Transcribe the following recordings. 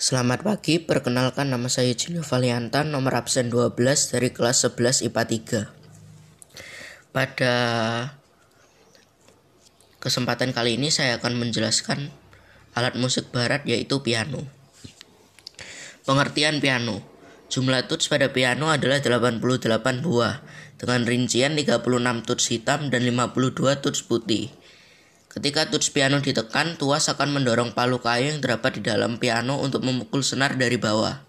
Selamat pagi, perkenalkan nama saya Julio Valiantan, nomor absen 12 dari kelas 11 IPA 3. Pada kesempatan kali ini saya akan menjelaskan alat musik barat yaitu piano. Pengertian piano. Jumlah tuts pada piano adalah 88 buah dengan rincian 36 tuts hitam dan 52 tuts putih. Ketika touch piano ditekan, tuas akan mendorong palu kayu yang terdapat di dalam piano untuk memukul senar dari bawah.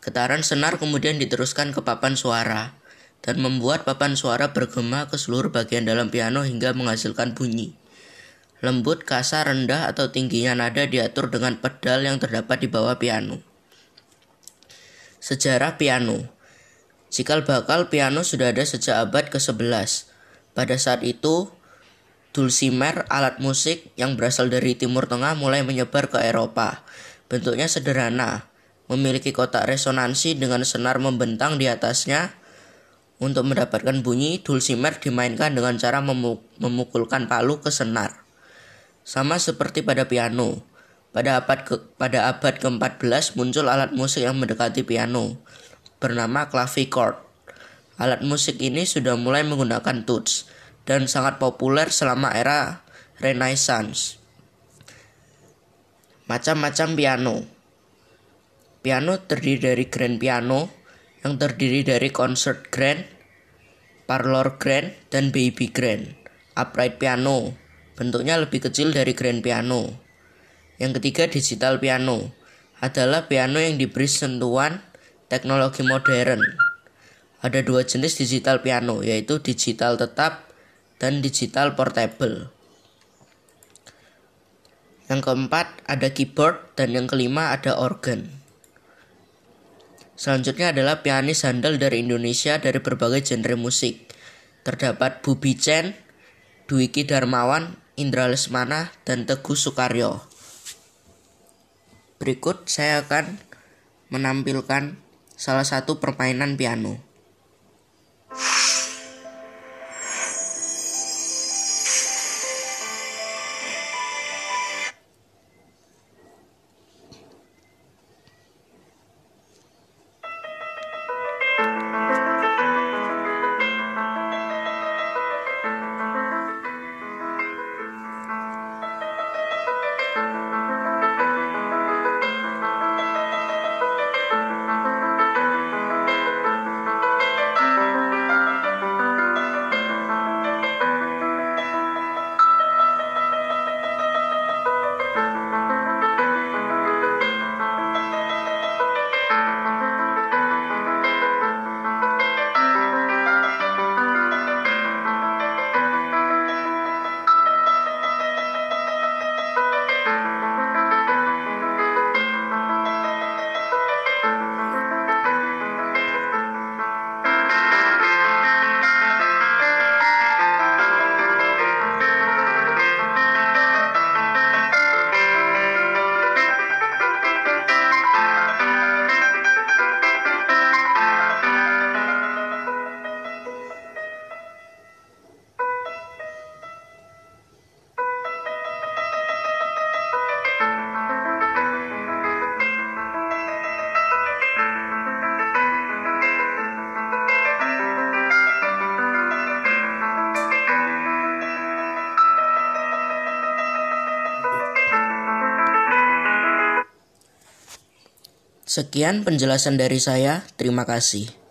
Getaran senar kemudian diteruskan ke papan suara dan membuat papan suara bergema ke seluruh bagian dalam piano hingga menghasilkan bunyi. Lembut, kasar, rendah, atau tingginya nada diatur dengan pedal yang terdapat di bawah piano. Sejarah piano Cikal bakal piano sudah ada sejak abad ke-11. Pada saat itu, Dulcimer, alat musik yang berasal dari Timur Tengah mulai menyebar ke Eropa. Bentuknya sederhana, memiliki kotak resonansi dengan senar membentang di atasnya. Untuk mendapatkan bunyi, dulcimer dimainkan dengan cara memukulkan palu ke senar. Sama seperti pada piano. Pada abad ke pada abad ke-14 muncul alat musik yang mendekati piano bernama clavichord. Alat musik ini sudah mulai menggunakan tuts dan sangat populer selama era Renaissance. Macam-macam piano. Piano terdiri dari grand piano yang terdiri dari concert grand, parlor grand, dan baby grand. Upright piano bentuknya lebih kecil dari grand piano. Yang ketiga digital piano adalah piano yang diberi sentuhan teknologi modern. Ada dua jenis digital piano yaitu digital tetap dan digital portable. Yang keempat ada keyboard dan yang kelima ada organ. Selanjutnya adalah pianis handal dari Indonesia dari berbagai genre musik. Terdapat Bubi Chen, Dwiki Darmawan, Indra Lesmana, dan Teguh Sukaryo. Berikut saya akan menampilkan salah satu permainan piano. Sekian penjelasan dari saya. Terima kasih.